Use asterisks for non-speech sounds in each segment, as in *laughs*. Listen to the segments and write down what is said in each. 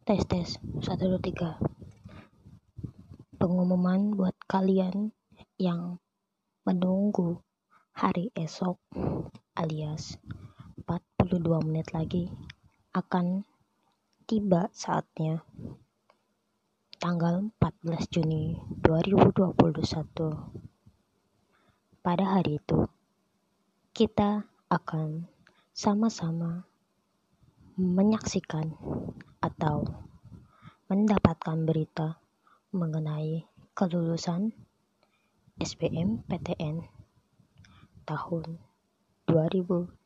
Tes tes satu dua tiga. Pengumuman buat kalian yang menunggu hari esok alias 42 menit lagi akan tiba saatnya tanggal 14 Juni 2021. Pada hari itu kita akan sama-sama menyaksikan atau mendapatkan berita mengenai kelulusan SBMPTN tahun 2021.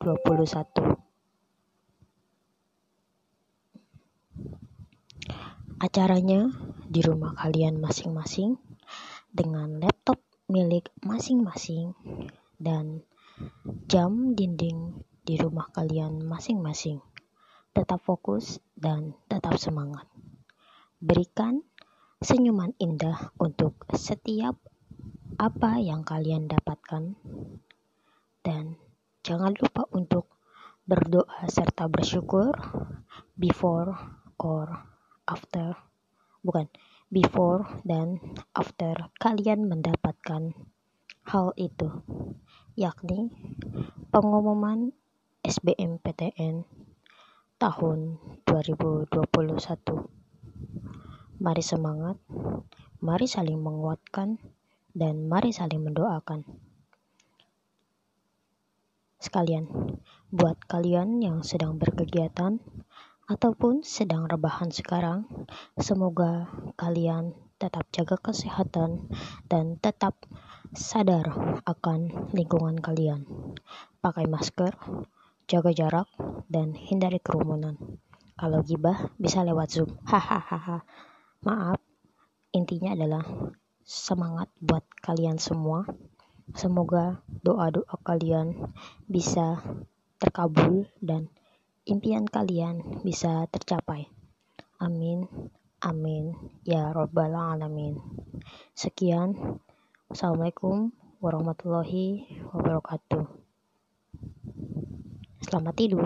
Acaranya di rumah kalian masing-masing dengan laptop milik masing-masing dan jam dinding di rumah kalian masing-masing tetap fokus dan tetap semangat. Berikan senyuman indah untuk setiap apa yang kalian dapatkan. Dan jangan lupa untuk berdoa serta bersyukur before or after. Bukan before dan after kalian mendapatkan hal itu. Yakni pengumuman SBMPTN tahun 2021. Mari semangat, mari saling menguatkan, dan mari saling mendoakan. Sekalian, buat kalian yang sedang berkegiatan ataupun sedang rebahan sekarang, semoga kalian tetap jaga kesehatan dan tetap sadar akan lingkungan kalian. Pakai masker, jaga jarak, dan hindari kerumunan. Kalau gibah bisa lewat Zoom. *laughs* Hahaha. Maaf, intinya adalah semangat buat kalian semua. Semoga doa-doa kalian bisa terkabul dan impian kalian bisa tercapai. Amin. Amin. Ya Rabbal Alamin. Sekian. Assalamualaikum warahmatullahi wabarakatuh. Selamat tidur.